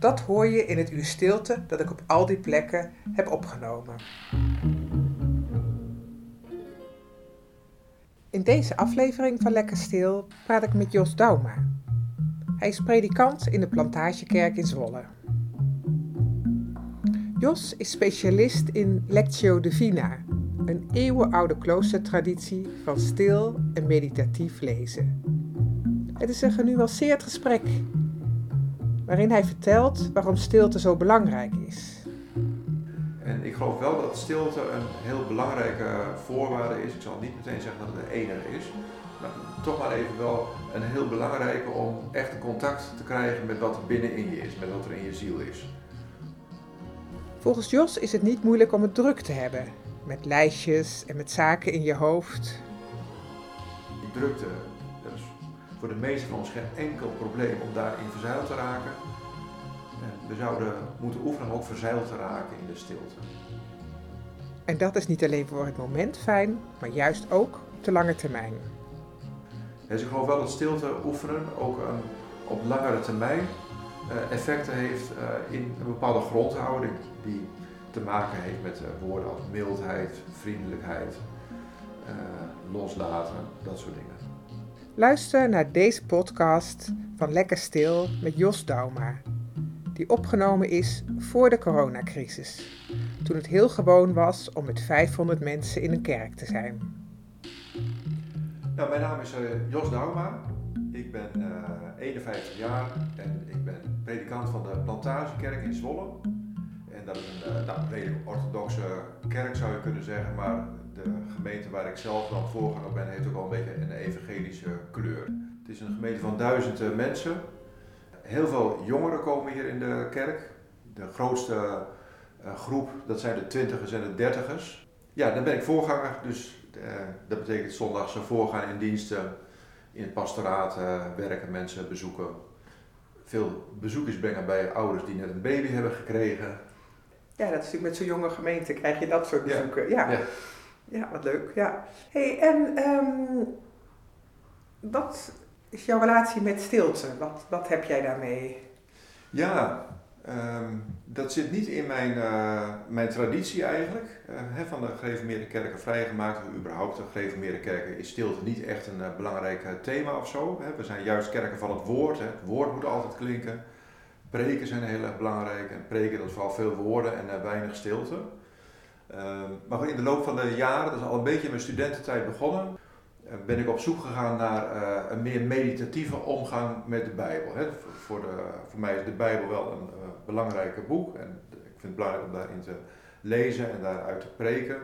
Dat hoor je in het uur stilte dat ik op al die plekken heb opgenomen. In deze aflevering van Lekker Stil praat ik met Jos Dauma. Hij is predikant in de Plantagekerk in Zwolle. Jos is specialist in Lectio Divina, een eeuwenoude kloostertraditie van stil en meditatief lezen. Het is een genuanceerd gesprek waarin hij vertelt waarom stilte zo belangrijk is. En ik geloof wel dat stilte een heel belangrijke voorwaarde is. Ik zal niet meteen zeggen dat het de enige is, maar toch maar even wel een heel belangrijke om echt contact te krijgen met wat er binnenin je is, met wat er in je ziel is. Volgens Jos is het niet moeilijk om het druk te hebben, met lijstjes en met zaken in je hoofd. Die drukte, voor de meesten van ons geen enkel probleem om daarin verzeild te raken. En we zouden moeten oefenen om ook verzeild te raken in de stilte. En dat is niet alleen voor het moment fijn, maar juist ook op de lange termijn. Dus ik geloof wel dat stilte oefenen ook een, op langere termijn uh, effecten heeft uh, in een bepaalde grondhouding die te maken heeft met uh, woorden als mildheid, vriendelijkheid, loslaten, dat soort dingen. Luister naar deze podcast van Lekker Stil met Jos Dauma, die opgenomen is voor de coronacrisis, toen het heel gewoon was om met 500 mensen in een kerk te zijn. Nou, mijn naam is Jos Dauma. Ik ben 51 jaar en ik ben predikant van de Plantagekerk in Zwolle. En dat is een nou, redelijk orthodoxe kerk zou je kunnen zeggen, maar de gemeente waar ik zelf dan voorganger ben, heeft ook wel een beetje een evangelische kleur. Het is een gemeente van duizenden mensen. Heel veel jongeren komen hier in de kerk. De grootste uh, groep, dat zijn de twintigers en de dertigers. Ja, dan ben ik voorganger, dus uh, dat betekent zondagse voorgaan in diensten, in het pastoraat werken, mensen bezoeken. Veel bezoekers brengen bij ouders die net een baby hebben gekregen. Ja, dat is natuurlijk met zo'n jonge gemeente krijg je dat soort bezoeken. Ja. ja. Ja, wat leuk. Ja. Hey, en um, wat is jouw relatie met stilte? Wat, wat heb jij daarmee? Ja, um, dat zit niet in mijn, uh, mijn traditie eigenlijk. Hè, van de gereformeerde kerken vrijgemaakt, of überhaupt de gereformeerde kerken, is stilte niet echt een uh, belangrijk thema of zo. We zijn juist kerken van het woord. Het woord moet altijd klinken. Preken zijn heel erg belangrijk. En preken, dat is vooral veel woorden en weinig stilte. Um, maar in de loop van de jaren, dat is al een beetje in mijn studententijd begonnen, uh, ben ik op zoek gegaan naar uh, een meer meditatieve omgang met de Bijbel. Hè. Voor, de, voor, mij is de Bijbel wel een uh, belangrijk boek en ik vind het belangrijk om daarin te lezen en daaruit te preken.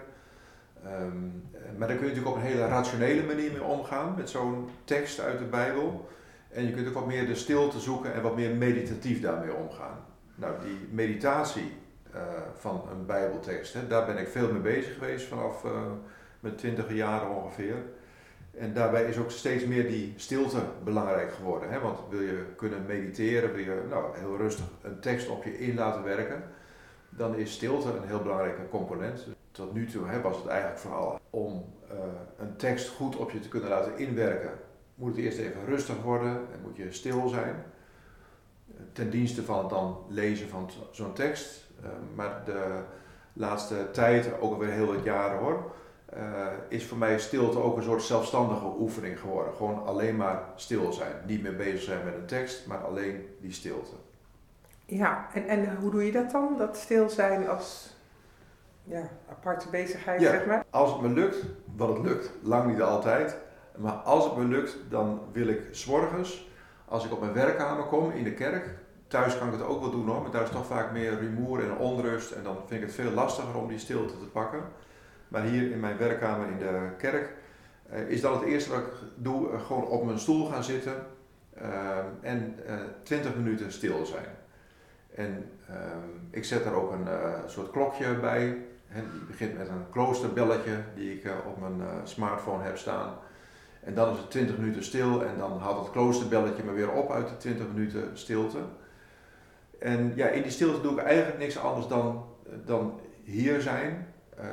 Um, maar daar kun je natuurlijk op een hele rationele manier mee omgaan met zo'n tekst uit de Bijbel. En je kunt ook wat meer de stilte zoeken en wat meer meditatief daarmee omgaan. Nou, die meditatie, uh, van een Bijbeltekst. Hè. Daar ben ik veel mee bezig geweest vanaf uh, mijn twintige jaren ongeveer. En daarbij is ook steeds meer die stilte belangrijk geworden. Hè. Want wil je kunnen mediteren, wil je nou, heel rustig een tekst op je in laten werken, dan is stilte een heel belangrijke component. Tot nu toe hè, was het eigenlijk vooral om uh, een tekst goed op je te kunnen laten inwerken. Moet het eerst even rustig worden en moet je stil zijn. Ten dienste van het dan lezen van zo'n tekst maar de laatste tijd, ook alweer heel wat jaren hoor, uh, is voor mij stilte ook een soort zelfstandige oefening geworden. Gewoon alleen maar stil zijn. Niet meer bezig zijn met een tekst, maar alleen die stilte. Ja, en, en hoe doe je dat dan? Dat stil zijn als. ja, aparte bezigheid, Ja. zeg maar. Als het me lukt, wat het lukt, lang niet altijd, maar als het me lukt, dan wil ik s'morgens, als ik op mijn werkkamer kom in de kerk, thuis kan ik het ook wel doen hoor, maar daar is toch vaak meer rumoer en onrust en dan vind ik het veel lastiger om die stilte te pakken. Maar hier in mijn werkkamer in de kerk eh, is dan het eerste wat ik doe, eh, gewoon op mijn stoel gaan zitten eh, en eh 20 minuten stil zijn. En ik zet daar ook een soort klokje bij. Die begint met een kloosterbelletje die ik op mijn smartphone heb staan. En dan is het 20 minuten stil en dan haalt het kloosterbelletje me weer op uit de 20 minuten stilte. En ja, in die stilte doe ik eigenlijk niks anders dan, dan hier zijn. eh,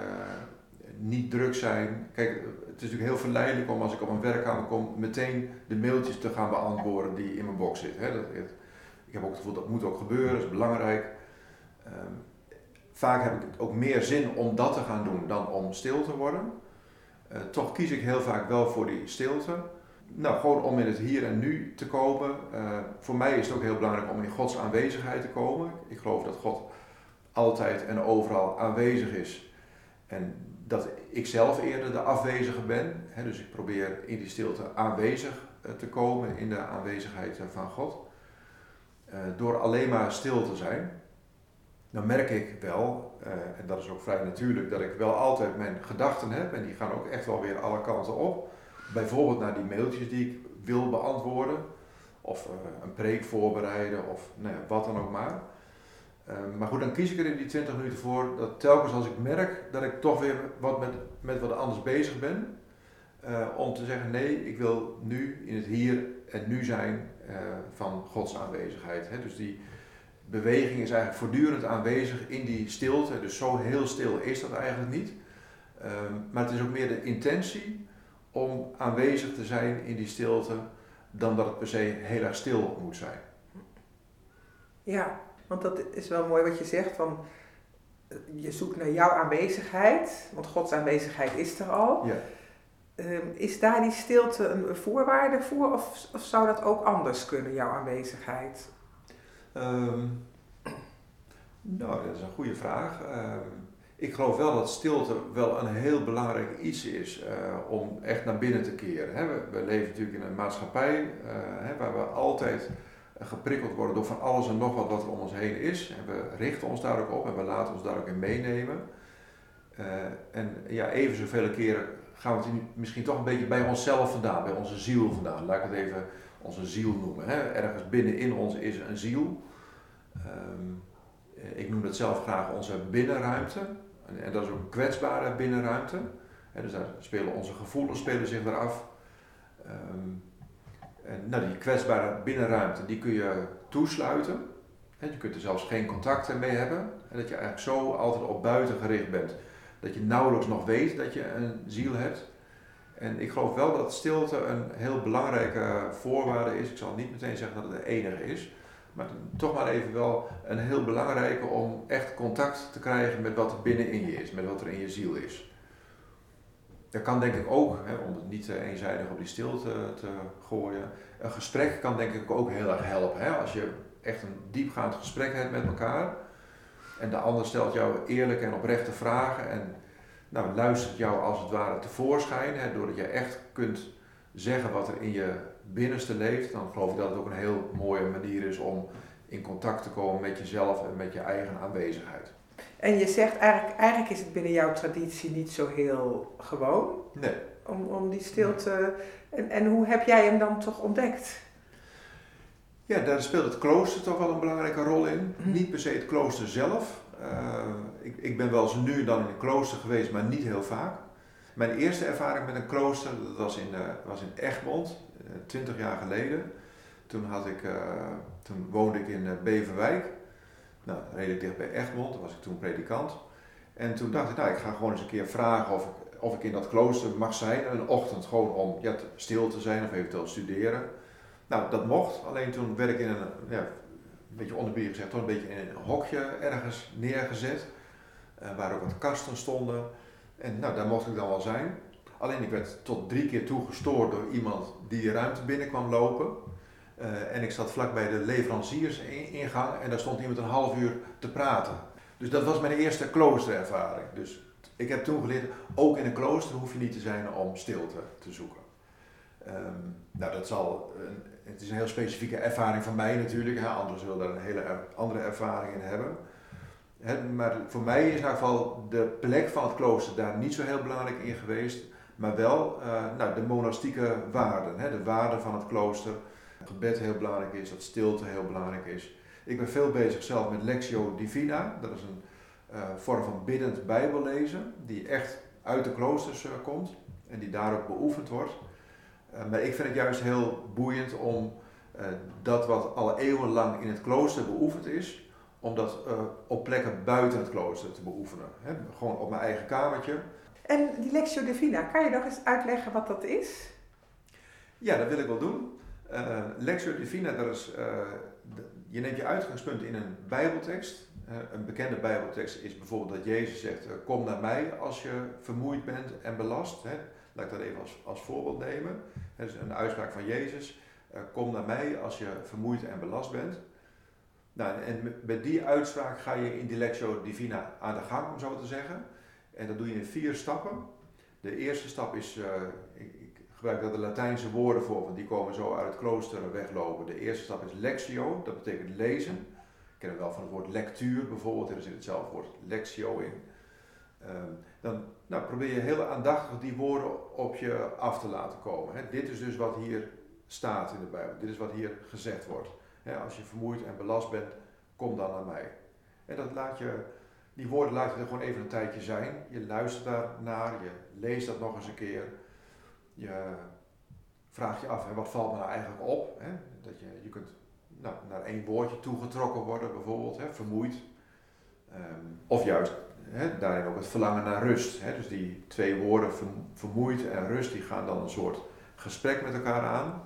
niet druk zijn. Kijk, het is natuurlijk heel verleidelijk om als ik op mijn werkkamer kom meteen de mailtjes te gaan beantwoorden die in mijn box zitten. Ik heb ook het gevoel dat moet ook gebeuren, dat is belangrijk. Ehm, vaak heb ik ook meer zin om dat te gaan doen dan om stil te worden. Eh, toch kies ik heel vaak wel voor die stilte. Nou, gewoon om in het hier en nu te komen. Eh, voor mij is het ook heel belangrijk om in Gods aanwezigheid te komen. Ik geloof dat God altijd en overal aanwezig is. En dat ik zelf eerder de afwezige ben. Hè, dus ik probeer in die stilte aanwezig eh, te komen in de aanwezigheid eh, van God. Door alleen maar stil te zijn, dan merk ik wel, en dat is ook vrij natuurlijk, dat ik wel altijd mijn gedachten heb en die gaan ook echt wel weer alle kanten op. Bijvoorbeeld naar die mailtjes die ik wil beantwoorden, of eh, een preek voorbereiden, of nou ja, wat dan ook maar. Eh, maar goed, dan kies ik er in die 20 minuten voor dat telkens als ik merk dat ik toch weer wat met, met wat anders bezig ben, eh, om te zeggen nee, ik wil nu in het hier en nu zijn eh, van Gods aanwezigheid. Hè? Dus die beweging is eigenlijk voortdurend aanwezig in die stilte. Dus zo heel stil is dat eigenlijk niet. Ehm, maar het is ook meer de intentie om aanwezig te zijn in die stilte dan dat het per se heel erg stil moet zijn. Ja, want dat is wel mooi wat je zegt van je zoekt naar jouw aanwezigheid, want Gods aanwezigheid is er al. Ja. Ehm, is daar die stilte een voorwaarde voor of, of zou dat ook anders kunnen, jouw aanwezigheid? Ehm, nou, dat is een goede vraag. Ehm, ik geloof wel dat stilte wel een heel belangrijk iets is eh, om echt naar binnen te keren. Hè. We, we leven natuurlijk in een maatschappij eh, hè, waar we altijd geprikkeld worden door van alles en nog wat wat er om ons heen is. En we richten ons daar ook op en we laten ons daar ook in meenemen. Eh, en ja, even zoveel keren gaan we het misschien toch een beetje bij onszelf vandaan, bij onze ziel vandaan. Laat ik het even onze ziel noemen. Hè. Ergens binnenin ons is een ziel. Ehm, ik noem dat zelf graag onze binnenruimte. En, en dat is ook een kwetsbare binnenruimte. Hè, dus daar spelen onze gevoelens spelen zich daar af. Ehm, en, nou, die kwetsbare binnenruimte die kun je toesluiten. Hè, je kunt er zelfs geen contacten mee hebben. En dat je eigenlijk zo altijd op buiten gericht bent. Dat je nauwelijks nog weet dat je een ziel hebt. En ik geloof wel dat stilte een heel belangrijke voorwaarde is. Ik zal niet meteen zeggen dat het de enige is. Maar toch maar even wel een heel belangrijke om echt contact te krijgen met wat er binnenin je is. Met wat er in je ziel is. Dat kan denk ik ook, hè, om het niet eh, eenzijdig op die stilte te gooien. Een gesprek kan denk ik ook heel erg helpen. Hè? Als je echt een diepgaand gesprek hebt met elkaar. En de ander stelt jou eerlijke en oprechte vragen. En nou, luistert jou als het ware tevoorschijn. Hè, doordat je echt kunt zeggen wat er in je binnenste leeft. Dan geloof ik dat het ook een heel mooie manier is om in contact te komen met jezelf en met je eigen aanwezigheid. En je zegt eigenlijk, eigenlijk is het binnen jouw traditie niet zo heel gewoon Nee. om, om die stilte. En, en hoe heb jij hem dan toch ontdekt? Ja, daar speelt het klooster toch wel een belangrijke rol in. Mhm. Niet per se het klooster zelf. Uh, ik, ik ben wel eens nu en dan in een klooster geweest, maar niet heel vaak. Mijn eerste ervaring met een klooster, dat was in, uh, was in Egmond, twintig uh, jaar geleden. Toen, had ik, uh, toen woonde ik in Beverwijk, nou, redelijk dicht bij Egmond, daar was ik toen predikant. En toen dacht ik, nou, ik ga gewoon eens een keer vragen of ik, of ik in dat klooster mag zijn, een ochtend gewoon om ja, stil te zijn of eventueel studeren. Nou, dat mocht, alleen toen werd ik in een, ja, een beetje onderbier gezegd, toch een beetje in een hokje ergens neergezet, waar ook wat kasten stonden. En nou, daar mocht ik dan wel zijn. Alleen ik werd tot drie keer toe gestoord door iemand die de ruimte binnen kwam lopen. Uh, en ik zat vlak bij de leveranciersingang en daar stond iemand een half uur te praten. Dus dat was mijn eerste kloosterervaring. Dus ik heb toen geleerd, ook in een klooster hoef je niet te zijn om stilte te zoeken. Ehm, nou, dat zal, een, het is een heel specifieke ervaring van mij natuurlijk. Hè. Anderen zullen daar een hele andere ervaring in hebben. Maar voor mij is in ieder geval de plek van het klooster daar niet zo heel belangrijk in geweest. Maar wel uh, nou, de monastieke waarden. De waarden van het klooster. Dat gebed heel belangrijk is, dat stilte heel belangrijk is. Ik ben veel bezig zelf met Lectio Divina. Dat is een uh, vorm van biddend bijbellezen. Die echt uit de kloosters uh, komt. En die daar ook beoefend wordt. maar ik vind het juist heel boeiend om dat wat al eeuwenlang in het klooster beoefend is. Om dat op plekken buiten het klooster te beoefenen. Hè, gewoon op mijn eigen kamertje. En die Lectio Divina, kan je nog eens uitleggen wat dat is? Ja, dat wil ik wel doen. Uh, Lectio Divina, dat is, uh, je neemt je uitgangspunt in een bijbeltekst. Een bekende bijbeltekst is bijvoorbeeld dat Jezus zegt, kom naar mij als je vermoeid bent en belast. Hè. Laat ik dat even als, als voorbeeld nemen. Dat is een uitspraak van Jezus. kom naar mij als je vermoeid en belast bent. Nou, en met die uitspraak ga je in die Lectio Divina aan de gang, om zo te zeggen. En dat doe je in vier stappen. De eerste stap is, uh, ik, ik, gebruik daar de Latijnse woorden voor, want die komen zo uit het klooster weglopen. De eerste stap is lectio, dat betekent lezen. Ik ken het wel van het woord lectuur bijvoorbeeld, er zit hetzelfde woord lectio in. Um, dan nou, probeer je heel aandachtig die woorden op je af te laten komen. Hè. Dit is dus wat hier staat in de Bijbel, dit is wat hier gezegd wordt. Als je vermoeid en belast bent, kom dan naar mij. En dat laat je die woorden laat je er gewoon even een tijdje zijn. Je luistert daar naar, je leest dat nog eens een keer. Je vraagt je af, hè, wat valt me nou eigenlijk op? Dat je, je kunt nou, naar één woordje toegetrokken worden, bijvoorbeeld, hè, vermoeid. Um, of juist hè, daarin ook het verlangen naar rust. Hè? Dus die twee woorden, vermoeid en rust, die gaan dan een soort gesprek met elkaar aan.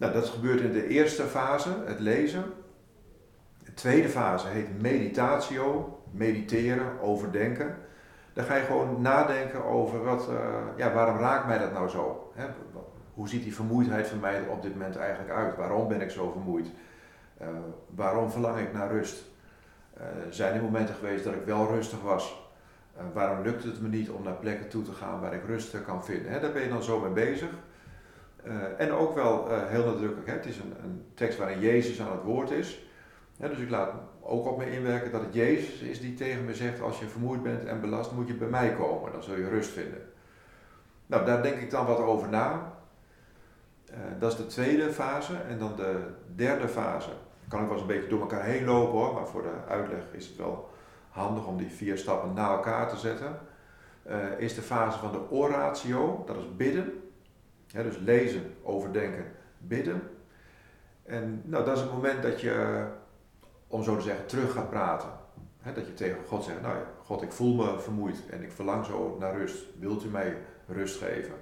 Nou, dat gebeurt in de eerste fase, het lezen. De tweede fase heet meditatio mediteren, overdenken. Dan ga je gewoon nadenken over wat, uh, ja, waarom raakt mij dat nou zo? Hè? Hoe ziet die vermoeidheid van mij op dit moment eigenlijk uit? Waarom ben ik zo vermoeid? Uh, waarom verlang ik naar rust? Uh, zijn er momenten geweest dat ik wel rustig was? waarom lukt het me niet om naar plekken toe te gaan waar ik rust kan vinden? Hè? Daar ben je dan zo mee bezig. En ook wel heel nadrukkelijk, hè? het is een, een tekst waarin Jezus aan het woord is. dus ik laat ook op me inwerken dat het Jezus is die tegen me zegt: Als je vermoeid bent en belast, moet je bij mij komen, dan zul je rust vinden. Nou, daar denk ik dan wat over na. Uh, dat is de tweede fase. En dan de derde fase. Kan ik wel eens een beetje door elkaar heen lopen hoor, maar voor de uitleg is het wel handig om die vier stappen na elkaar te zetten. Is de fase van de oratio, dat is bidden. Dus lezen, overdenken, bidden. En nou, dat is het moment dat je om zo te zeggen, terug gaat praten. dat je tegen God zegt, nou ja, God, ik voel me vermoeid en ik verlang zo naar rust. Wilt u mij rust geven?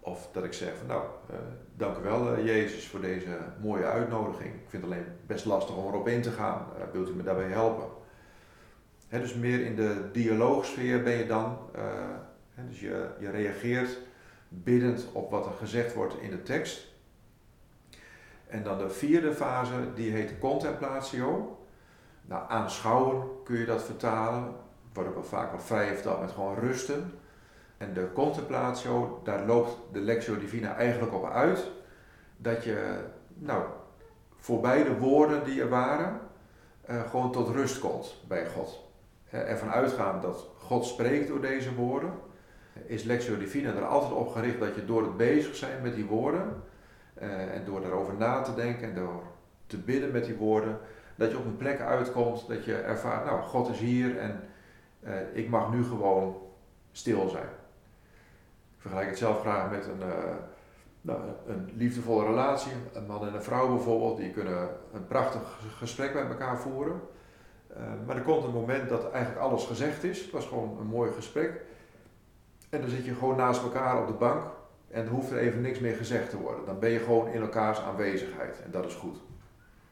Of dat ik zeg van, nou, uh, dank u wel uh, Jezus voor deze mooie uitnodiging. Ik vind het alleen best lastig om erop in te gaan. Uh, wilt u me daarbij helpen? dus meer in de dialoogsfeer ben je dan. dus je, je reageert biddend op wat er gezegd wordt in de tekst. En dan de vierde fase, die heet contemplatio. Nou, aanschouwen kun je dat vertalen. Wordt ook vaak wel vrij vertaald met gewoon rusten. En de contemplatio, daar loopt de Lectio Divina eigenlijk op uit. Dat je, nou, voorbij de woorden die er waren, uh, gewoon tot rust komt bij God. Ervan uitgaan dat God spreekt door deze woorden, is Lectio Divina er altijd op gericht dat je door het bezig zijn met die woorden, uh, en door erover na te denken en door te bidden met die woorden, dat je op een plek uitkomt dat je ervaart, nou, God is hier en uh, ik mag nu gewoon stil zijn. Ik vergelijk het zelf graag met een, uh, nou, een liefdevolle relatie. Een man en een vrouw bijvoorbeeld, die kunnen een prachtig gesprek met elkaar voeren. maar er komt een moment dat eigenlijk alles gezegd is. Het was gewoon een mooi gesprek. En dan zit je gewoon naast elkaar op de bank en dan hoeft er even niks meer gezegd te worden. Dan ben je gewoon in elkaars aanwezigheid. En dat is goed.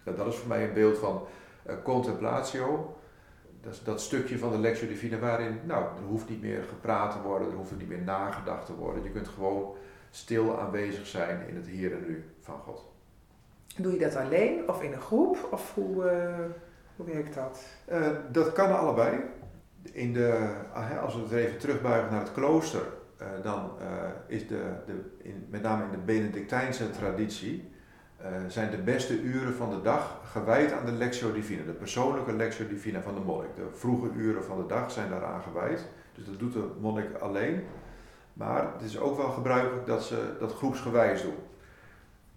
dat is voor mij een beeld van uh, contemplatio. Dat is dat stukje van de Lectio Divina waarin, nou, er hoeft niet meer gepraat te worden, er hoeft niet meer nagedacht te worden. Je kunt gewoon stil aanwezig zijn in het hier en nu van God. Doe je dat alleen of in een groep? Of hoe, uh... Hoe werkt dat? Uh, dat kan allebei. In de, ah, als we het even terugbuigen naar het klooster, uh, dan uh, is de, de in, met name in de Benedictijnse traditie, zijn de beste uren van de dag gewijd aan de Lectio Divina, de persoonlijke Lectio Divina van de monnik. De vroege uren van de dag zijn daaraan gewijd, dus dat doet de monnik alleen. Maar het is ook wel gebruikelijk dat ze dat groepsgewijs doen.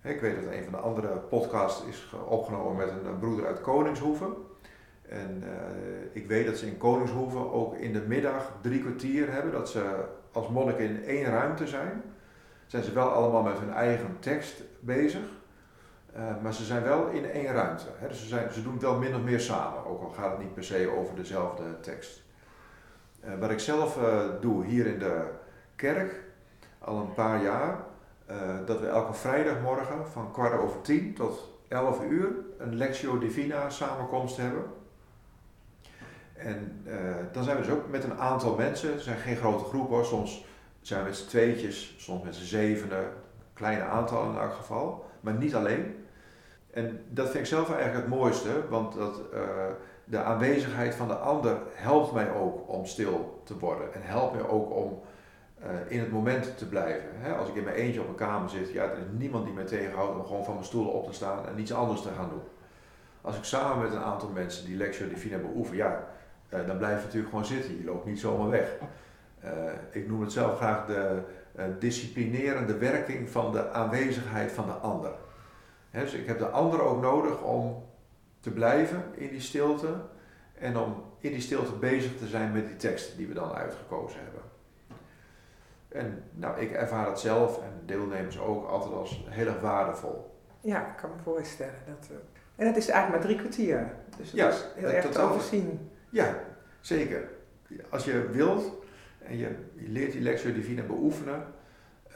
Ik weet dat een van de andere podcasts is opgenomen met een broeder uit Koningshoeven. En uh, ik weet dat ze in Koningshoeven ook in de middag drie kwartier hebben, dat ze als monniken in één ruimte zijn. Zijn ze wel allemaal met hun eigen tekst bezig, uh, maar ze zijn wel in één ruimte. Hè? Dus ze, zijn, ze doen het wel min of meer samen, ook al gaat het niet per se over dezelfde tekst. Uh, wat ik zelf doe hier in de kerk, al een paar jaar, dat we elke vrijdagmorgen van kwart over tien tot elf uur een Lectio Divina samenkomst hebben. En uh, dan zijn we dus ook met een aantal mensen, het zijn geen grote groepen hoor, soms zijn we met z'n tweetjes, soms met z'n zevenen, kleine aantallen in elk geval, maar niet alleen. En dat vind ik zelf eigenlijk het mooiste, want dat, uh, de aanwezigheid van de ander helpt mij ook om stil te worden en helpt mij ook om uh, in het moment te blijven. Hè? Als ik in mijn eentje op een kamer zit, ja, er is niemand die mij tegenhoudt om gewoon van mijn stoel op te staan en iets anders te gaan doen. Als ik samen met een aantal mensen die lecture divina beoefen, ja, dan blijf je natuurlijk gewoon zitten. Je loopt niet zomaar weg. Uh, ik noem het zelf graag de uh, disciplinerende werking van de aanwezigheid van de ander. He, dus ik heb de ander ook nodig om te blijven in die stilte en om in die stilte bezig te zijn met die teksten die we dan uitgekozen hebben. En nou, ik ervaar het zelf en deelnemers ook altijd als heel erg waardevol. Ja, ik kan me voorstellen. Dat, en het is eigenlijk maar drie kwartier. Dus het ja, is heel erg te overzien. Ja, zeker. Als je wilt en je, leert die Lectio Divina beoefenen,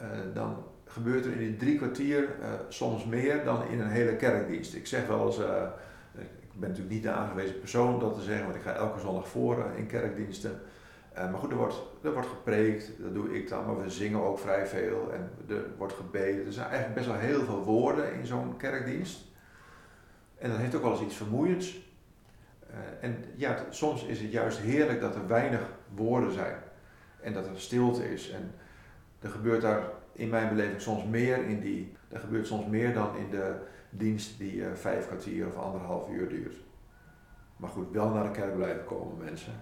uh, dan gebeurt er in die drie kwartier uh, soms meer dan in een hele kerkdienst. Ik zeg wel eens, uh, ik ben natuurlijk niet de aangewezen persoon om dat te zeggen, want ik ga elke zondag voor in kerkdiensten. maar goed, er wordt, er wordt gepreekt, dat doe ik dan, maar we zingen ook vrij veel en er wordt gebeden. Er zijn eigenlijk best wel heel veel woorden in zo'n kerkdienst. En dat heeft ook wel eens iets vermoeiends. Uh, en ja, soms is het juist heerlijk dat er weinig woorden zijn en dat er stilte is. En er gebeurt daar in mijn beleving soms meer in die, er gebeurt soms meer dan in de dienst die uh, vijf kwartier of anderhalf uur duurt. Maar goed, wel naar de kerk blijven komen mensen.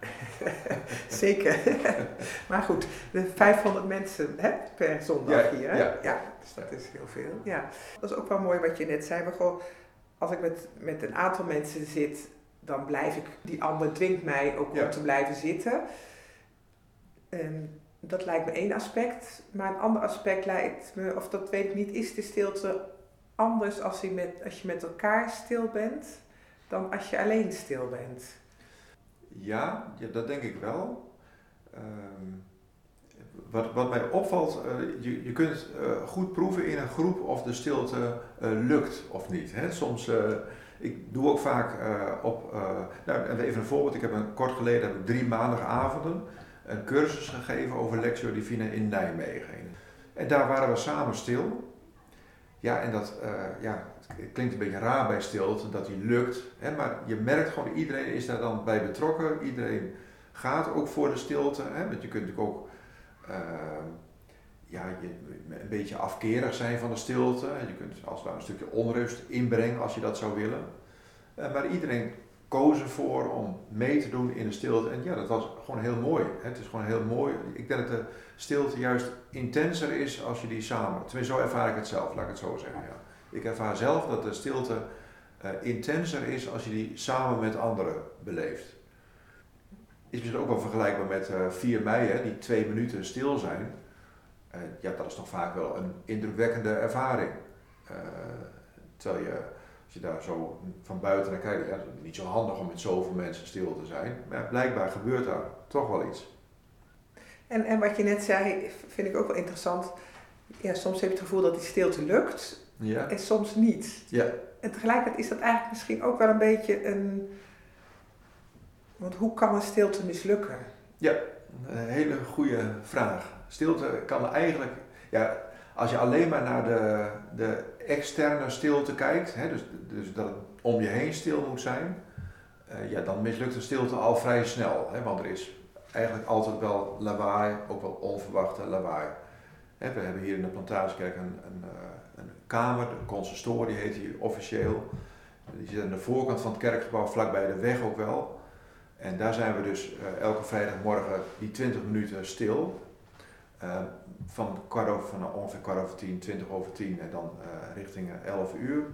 Zeker. maar goed, de 500 mensen hè, per zondag hier. Hè? Ja. ja, dus dat is heel veel. Ja. Dat is ook wel mooi wat je net zei. Maar gewoon, als ik met, met een aantal mensen zit dan blijf ik, die ander dwingt mij ook om te blijven zitten. En dat lijkt me één aspect. Maar een ander aspect lijkt me, of dat weet ik niet, is de stilte anders als je met, als je met elkaar stil bent dan als je alleen stil bent? Ja, ja dat denk ik wel. Um, wat, wat mij opvalt, uh, je, je kunt uh, goed proeven in een groep of de stilte uh, lukt of niet. Hè? Soms ik doe ook vaak uh, op, uh, nou even een voorbeeld, ik heb een, kort geleden heb ik drie maandagavonden een cursus gegeven over Lectio Divina in Nijmegen. En daar waren we samen stil. Ja, en dat uh, ja, het klinkt een beetje raar bij stilte, dat die lukt. Hè, maar je merkt gewoon, iedereen is daar dan bij betrokken. Iedereen gaat ook voor de stilte. Hè, want je kunt ook ja, je, een beetje afkerig zijn van de stilte. Je kunt als het ware een stukje onrust inbrengen als je dat zou willen. Uh, maar iedereen koos ervoor om mee te doen in de stilte. En ja, dat was gewoon heel mooi. Het is gewoon heel mooi. Ik denk dat de stilte juist intenser is als je die samen. Tenminste, zo ervaar ik het zelf, laat ik het zo zeggen. Ja. Ik ervaar zelf dat de stilte uh, intenser is als je die samen met anderen beleeft. Is misschien ook wel vergelijkbaar met uh, 4 mei, hè, die twee minuten stil zijn. Uh, ja, dat is toch vaak wel een indrukwekkende ervaring. Uh, terwijl je, als je daar zo van buiten naar kijkt, ja, is niet zo handig om met zoveel mensen stil te zijn. Maar blijkbaar gebeurt daar toch wel iets. En, en wat je net zei, vind ik ook wel interessant. Ja, soms heb je het gevoel dat die stilte lukt ja. en soms niet. Ja. En tegelijkertijd is dat eigenlijk misschien ook wel een beetje een. Want hoe kan een stilte mislukken? Ja, een hele goede vraag stilte kan eigenlijk, ja, als je alleen maar naar de, de externe stilte kijkt, hè, dus, dus dat het om je heen stil moet zijn, eh, ja, dan mislukt de stilte al vrij snel. Hè, want er is eigenlijk altijd wel lawaai, ook wel onverwachte lawaai. Hè, we hebben hier in de Plantagekerk een, een, eh, een kamer, de consistorie heet die officieel. Die zit aan de voorkant van het kerkgebouw, vlakbij de weg ook wel. En daar zijn we dus uh, elke vrijdagmorgen die 20 minuten stil. Uh, van, van ongeveer kwart over tien, 20 over tien en dan uh, richting 11 uur.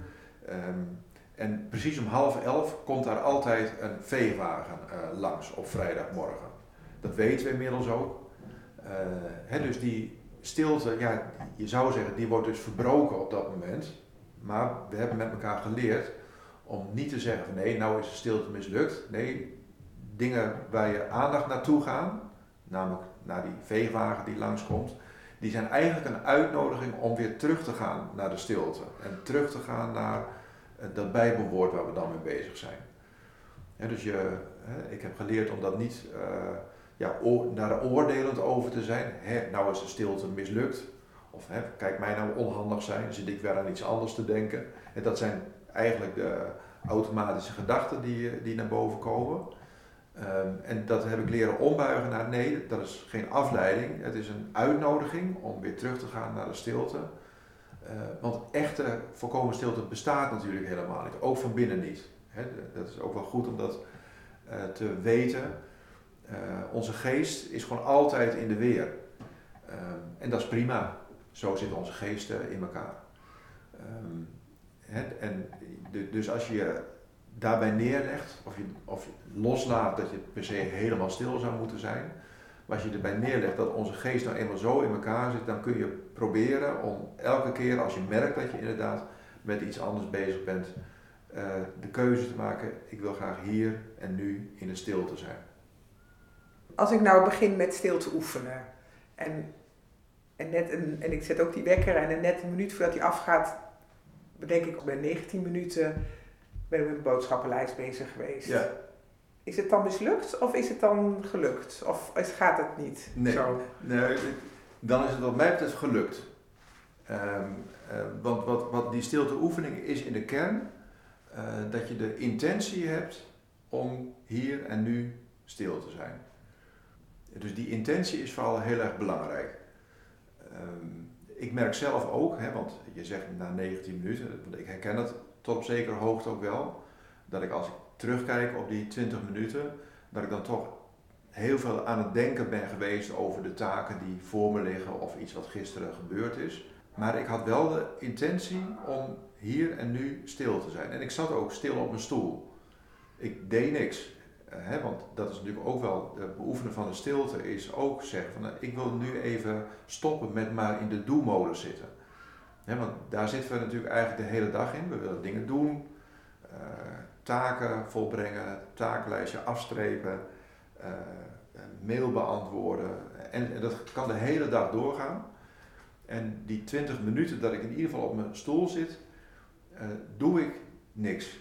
Um, en precies om half elf komt daar altijd een veewagen langs op vrijdagmorgen. Dat weten we inmiddels ook. Hè, dus die stilte, ja, je zou zeggen, die wordt dus verbroken op dat moment. Maar we hebben met elkaar geleerd om niet te zeggen van nee, nou is de stilte mislukt. Nee, dingen waar je aandacht naartoe gaan, namelijk naar die veewagen die langskomt, die zijn eigenlijk een uitnodiging om weer terug te gaan naar de stilte. En terug te gaan naar dat bijbelwoord waar we dan mee bezig zijn. dus je, ik heb geleerd om dat niet uh, ja, daar oordelend over te zijn. Nou is de stilte mislukt. Of kijk mij nou onhandig zijn, zit ik weer aan iets anders te denken. En dat zijn eigenlijk de automatische gedachten die, die naar boven komen. Um, en dat heb ik leren ombuigen naar nee, dat is geen afleiding. Het is een uitnodiging om weer terug te gaan naar de stilte. Uh, want echte volkomen stilte bestaat natuurlijk helemaal niet, ook van binnen niet. Dat is ook wel goed om dat uh, te weten. Uh, onze geest is gewoon altijd in de weer. En dat is prima. Zo zitten onze geesten in elkaar. En de, dus als je daarbij neerlegt, of je, of loslaat dat je per se helemaal stil zou moeten zijn, maar als je erbij neerlegt dat onze geest nou eenmaal zo in elkaar zit, dan kun je proberen om elke keer als je merkt dat je inderdaad met iets anders bezig bent, uh, de keuze te maken, ik wil graag hier en nu in de stilte zijn. Als ik nou begin met stil te oefenen en, en, net een, en ik zet ook die wekker en net een minuut voordat hij afgaat, bedenk ik bij 19 minuten ben ik met een boodschappenlijst bezig geweest. Ja. Is het dan mislukt of is het dan gelukt? Of gaat het niet nee, zo? Nee, dan is het wat mij betreft gelukt. Um, uh, want wat, wat die stilte oefening is in de kern, uh, dat je de intentie hebt om hier en nu stil te zijn. Dus die intentie is vooral heel erg belangrijk. Um, ik merk zelf ook, hè, want je zegt na 19 minuten, want ik herken het op zekere hoogte ook wel. Dat ik als ik terugkijk op die 20 minuten, dat ik dan toch heel veel aan het denken ben geweest over de taken die voor me liggen of iets wat gisteren gebeurd is. Maar ik had wel de intentie om hier en nu stil te zijn. En ik zat ook stil op mijn stoel. Ik deed niks. Hè, want dat is natuurlijk ook wel, het beoefenen van de stilte is ook zeggen van ik wil nu even stoppen met maar in de doelmodus zitten want daar zitten we natuurlijk eigenlijk de hele dag in. We willen dingen doen, uh, taken volbrengen, takenlijstje afstrepen, uh, mail beantwoorden. En, dat kan de hele dag doorgaan. En die 20 minuten dat ik in ieder geval op mijn stoel zit, uh, doe ik niks.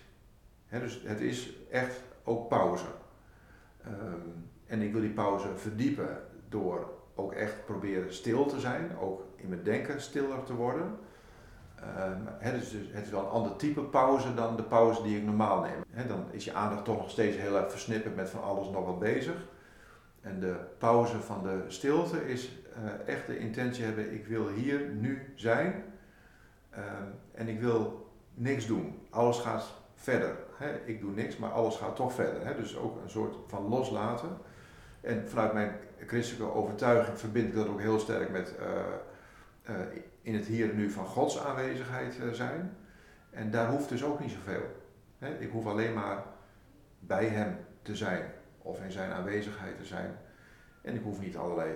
dus het is echt ook pauze. Um, en ik wil die pauze verdiepen door ook echt proberen stil te zijn, ook in mijn denken stiller te worden. Um, dus het is wel een ander type pauze dan de pauze die ik normaal neem. dan is je aandacht toch nog steeds heel erg versnipperd met van alles nog wat bezig. En de pauze van de stilte is uh, echt de intentie hebben, ik wil hier nu zijn uh, en ik wil niks doen. Alles gaat verder. ik doe niks, maar alles gaat toch verder. dus ook een soort van loslaten. En vanuit mijn christelijke overtuiging verbind ik dat ook heel sterk met uh, in het hier en nu van Gods aanwezigheid eh, zijn. En daar hoeft dus ook niet zoveel. Ik hoef alleen maar bij Hem te zijn of in Zijn aanwezigheid te zijn. En ik hoef niet allerlei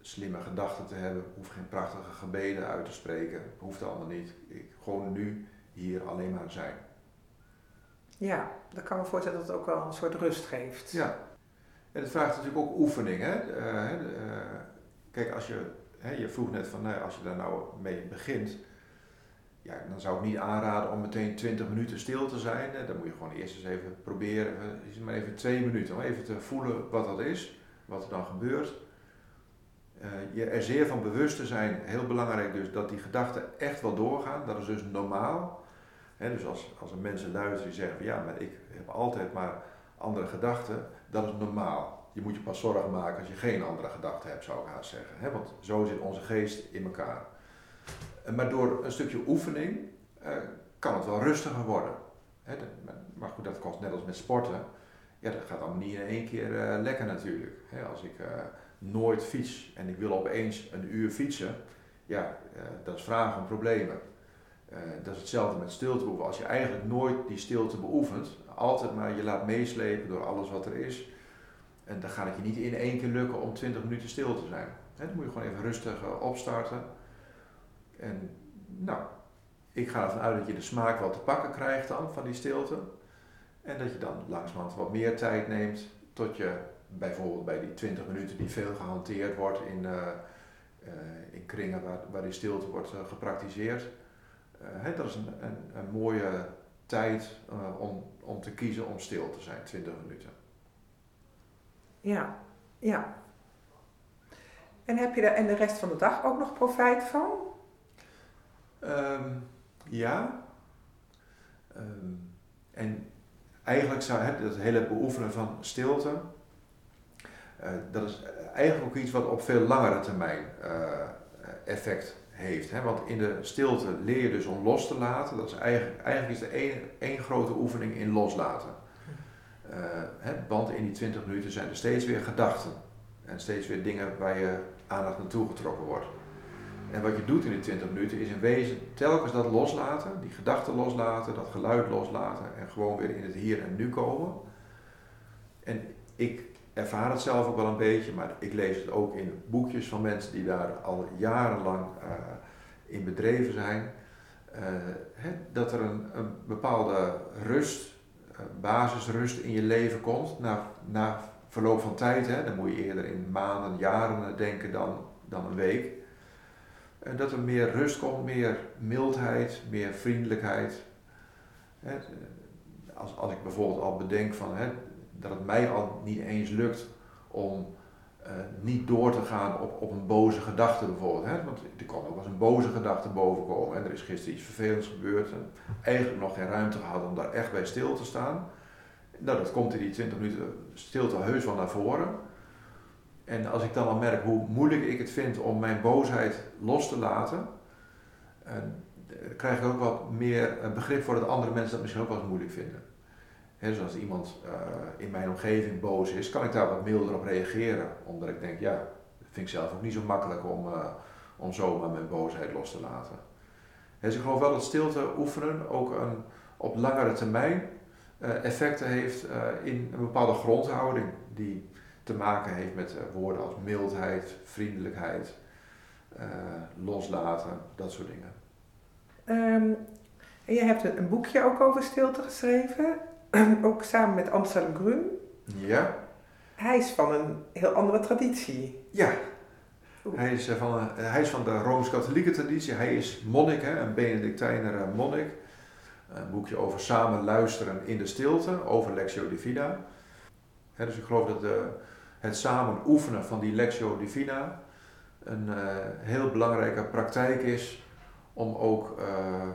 slimme gedachten te hebben, ik hoef geen prachtige gebeden uit te spreken, hoeft allemaal niet. Ik gewoon nu hier alleen maar zijn. Ja, dan kan me voorstellen dat het ook wel een soort rust geeft. Ja, en het vraagt natuurlijk ook oefening. Hè? Uh, kijk, als je je vroeg net van, nou, als je daar nou mee begint, ja, dan zou ik niet aanraden om meteen 20 minuten stil te zijn. Dan moet je gewoon eerst eens even proberen, maar even twee minuten, om even te voelen wat dat is, wat er dan gebeurt. Uh, je er zeer van bewust te zijn, heel belangrijk dus, dat die gedachten echt wel doorgaan. Dat is dus normaal. dus als, als er mensen luisteren die zeggen, ja, maar ik heb altijd maar andere gedachten, dat is normaal. Je moet je pas zorgen maken als je geen andere gedachten hebt, zou ik haast zeggen. Want zo zit onze geest in elkaar. Maar door een stukje oefening uh, kan het wel rustiger worden. Maar goed, dat kost net als met sporten. Ja, dat gaat allemaal niet in één keer uh, lekker natuurlijk. Als ik nooit fiets en ik wil opeens een uur fietsen, ja, dat is vragen om problemen. dat is hetzelfde met stilte beoefenen. Als je eigenlijk nooit die stilte beoefent, altijd maar je laat meeslepen door alles wat er is, en dan gaat het je niet in één keer lukken om 20 minuten stil te zijn. dan moet je gewoon even rustig opstarten. En nou, ik ga ervan uit dat je de smaak wel te pakken krijgt dan van die stilte. En dat je dan langzamerhand wat meer tijd neemt tot je bijvoorbeeld bij die 20 minuten die veel gehanteerd wordt in, uh, uh, in kringen waar, waar die stilte wordt gepraktiseerd. Dat is een, een, een mooie tijd om, om te kiezen om stil te zijn, 20 minuten. Ja, ja. En heb je daar en de rest van de dag ook nog profijt van? Um, ja. Um, en eigenlijk zou het, dat hele beoefenen van stilte, uh, dat is eigenlijk ook iets wat op veel langere termijn uh, effect heeft. Hè? Want in de stilte leer je dus om los te laten. Dat is eigenlijk, eigenlijk is één, één grote oefening in loslaten. Hè? Want in die 20 minuten zijn er steeds weer gedachten. En steeds weer dingen waar je aandacht naartoe getrokken wordt. En wat je doet in die 20 minuten is in wezen telkens dat loslaten, die gedachten loslaten, dat geluid loslaten en gewoon weer in het hier en nu komen. En ik ervaar het zelf ook wel een beetje, maar ik lees het ook in boekjes van mensen die daar al jarenlang uh, in bedreven zijn. Hè, dat er een bepaalde rust, basisrust in je leven komt na, na verloop van tijd. Hè, dan moet je eerder in maanden, jaren denken dan, dan een week. En dat er meer rust komt, meer mildheid, meer vriendelijkheid. Als, als ik bijvoorbeeld al bedenk van, hè, dat het mij al niet eens lukt om uh, niet door te gaan op, op een boze gedachte bijvoorbeeld. Hè? Want er kan ook wel eens een boze gedachte bovenkomen en er is gisteren iets vervelends gebeurd en eigenlijk nog geen ruimte gehad om daar echt bij stil te staan. Nou, dat komt in die 20 minuten stilte heus wel naar voren. En als ik dan al merk hoe moeilijk ik het vind om mijn boosheid los te laten, en, eh, krijg ik ook wat meer begrip voor dat andere mensen dat misschien ook wel eens moeilijk vinden. He, dus als iemand uh, in mijn omgeving boos is, kan ik daar wat milder op reageren. Omdat ik denk, ja, dat vind ik zelf ook niet zo makkelijk om, uh, om zomaar mijn boosheid los te laten. dus ik geloof wel dat stilte oefenen ook een, op langere termijn uh, effecten heeft in een bepaalde grondhouding. Die te maken heeft met woorden als mildheid, vriendelijkheid, loslaten, dat soort dingen. Um, en je hebt een boekje ook over stilte geschreven. ook samen met Amsterdam Grun. Ja. Hij is van een heel andere traditie. Ja. Hij is, eh, van, een, hij is van de Rooms-Katholieke traditie. Hij is monnik, hè, een Benedictijner eh, monnik. Een boekje over samen luisteren in de stilte, over Lectio Divina. Dus ik geloof dat de, het samen oefenen van die Lectio Divina een uh, heel belangrijke praktijk is om ook uh,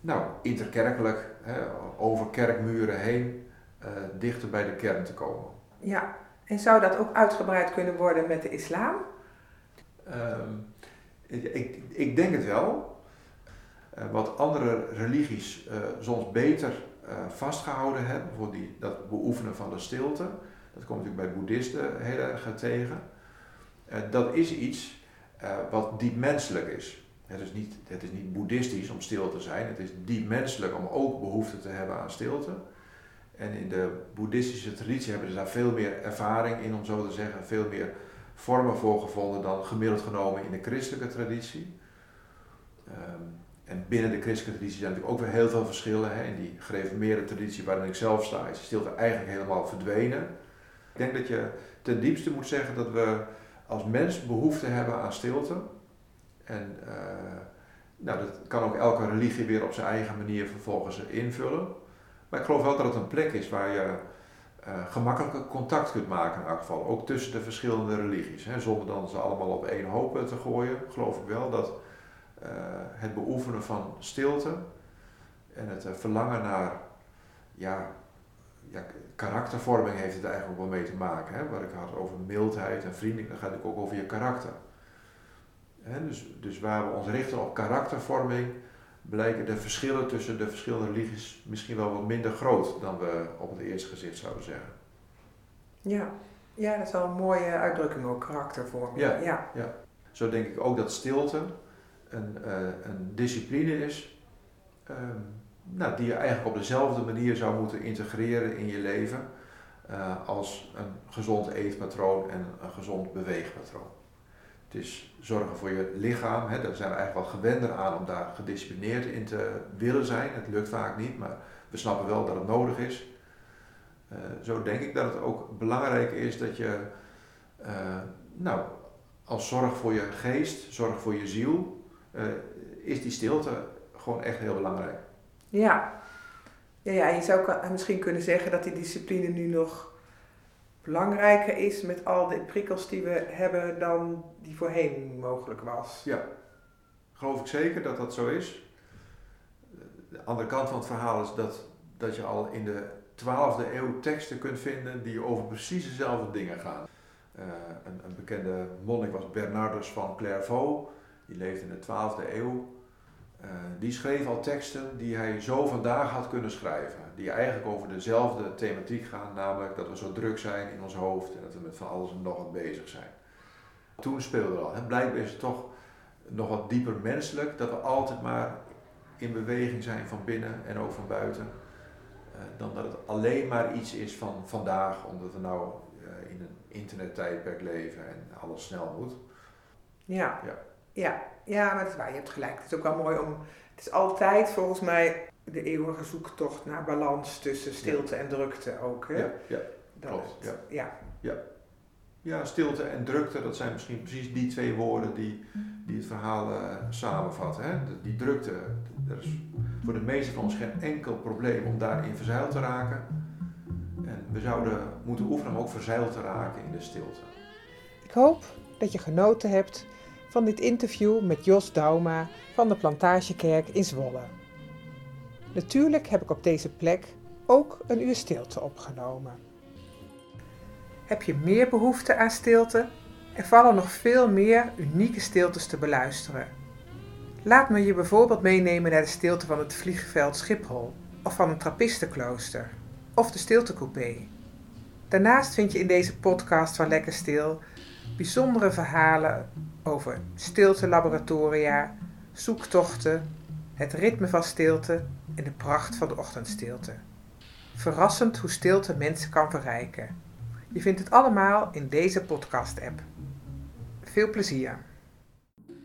nou, interkerkelijk hè, over kerkmuren heen uh, dichter bij de kern te komen. Ja, en zou dat ook uitgebreid kunnen worden met de islam? Um, ik, ik, denk het wel. Uh, wat andere religies uh, soms beter vastgehouden hebben, voor die, dat beoefenen van de stilte, dat komt natuurlijk bij boeddhisten heel erg tegen. dat is iets wat diep menselijk is. Het is, niet, het is niet boeddhistisch om stil te zijn, het is diep menselijk om ook behoefte te hebben aan stilte. En in de boeddhistische traditie hebben ze daar veel meer ervaring in, om zo te zeggen, veel meer vormen voor gevonden dan gemiddeld genomen in de christelijke traditie. Um, en binnen de christelijke traditie zijn natuurlijk ook weer heel veel verschillen. Hè. In die gereformeerde traditie waarin ik zelf sta, is stilte eigenlijk helemaal verdwenen. Ik denk dat je ten diepste moet zeggen dat we als mens behoefte hebben aan stilte. En uh, nou, dat kan ook elke religie weer op zijn eigen manier vervolgens invullen. Maar ik geloof wel dat het een plek is waar je uh, gemakkelijker contact kunt maken in elk geval. Ook tussen de verschillende religies. Hè, zonder dan ze allemaal op één hoop te gooien, geloof ik wel dat het beoefenen van stilte en het verlangen naar ja, ja, karaktervorming heeft het eigenlijk ook wel mee te maken. Hè? Waar ik had over mildheid en vriendelijk, dan gaat het ook over je karakter. Dus, dus waar we ons richten op karaktervorming, blijken de verschillen tussen de verschillende religies misschien wel wat minder groot dan we op het eerste gezicht zouden zeggen. Ja, ja dat is wel een mooie uitdrukking ook, karaktervorming. Ja, ja. Zo denk ik ook dat stilte een, uh, een discipline is um, nou, die je eigenlijk op dezelfde manier zou moeten integreren in je leven uh, als een gezond eetpatroon en een gezond beweegpatroon. Het is zorgen voor je lichaam, hè, daar zijn we eigenlijk wel gewender aan om daar gedisciplineerd in te willen zijn. Het lukt vaak niet, maar we snappen wel dat het nodig is. Uh, zo denk ik dat het ook belangrijk is dat je, uh, nou, als zorg voor je geest, zorg voor je ziel, uh, is die stilte gewoon echt heel belangrijk. Ja. Ja, ja, je zou misschien kunnen zeggen dat die discipline nu nog belangrijker is met al de prikkels die we hebben dan voorheen mogelijk was. Ja, geloof ik zeker dat dat zo is. De andere kant van het verhaal is dat, dat je al in de 12e eeuw teksten kunt vinden die over precies dezelfde dingen gaan. Uh, een, een, bekende monnik was Bernardus van Clairvaux, die leefde in de 12e eeuw. Uh, die schreef al teksten die hij zo vandaag had kunnen schrijven. Die eigenlijk over dezelfde thematiek gaan, namelijk dat we zo druk zijn in ons hoofd en dat we met van alles en nog wat bezig zijn. Toen speelde al. Hè. Blijkbaar is het toch nog wat dieper menselijk dat we altijd maar in beweging zijn van binnen en ook van buiten. Uh, dan dat het alleen maar iets is van vandaag, omdat we nou uh, in een internettijdperk leven en alles snel moet. Ja. ja. Ja, ja, maar dat is waar. Je hebt gelijk. Het is ook wel mooi om. Het is altijd volgens mij de eeuwige zoektocht naar balans tussen stilte en drukte ook. Hè? Ja, ja. klopt. ja. ja. ja. Ja, stilte en drukte, dat zijn misschien precies die twee woorden die, die het verhaal uh, samenvatten. Hè? Die drukte, er is voor de meeste van ons geen enkel probleem om daarin verzeild te raken. En we zouden moeten oefenen om ook verzeild te raken in de stilte. Ik hoop dat je genoten hebt van dit interview met Jos Dauma van de Plantagekerk in Zwolle. Natuurlijk heb ik op deze plek ook een uur stilte opgenomen. Heb je meer behoefte aan stilte? Er vallen nog veel meer unieke stiltes te beluisteren. Laat me je bijvoorbeeld meenemen naar de stilte van het vliegveld Schiphol of van een trappistenklooster of de stiltecoupé. Daarnaast vind je in deze podcast van Lekker Stil bijzondere verhalen over stiltelaboratoria, zoektochten, het ritme van stilte en de pracht van de ochtendstilte. Verrassend hoe stilte mensen kan verrijken. Je vindt het allemaal in deze podcast-app. Veel plezier!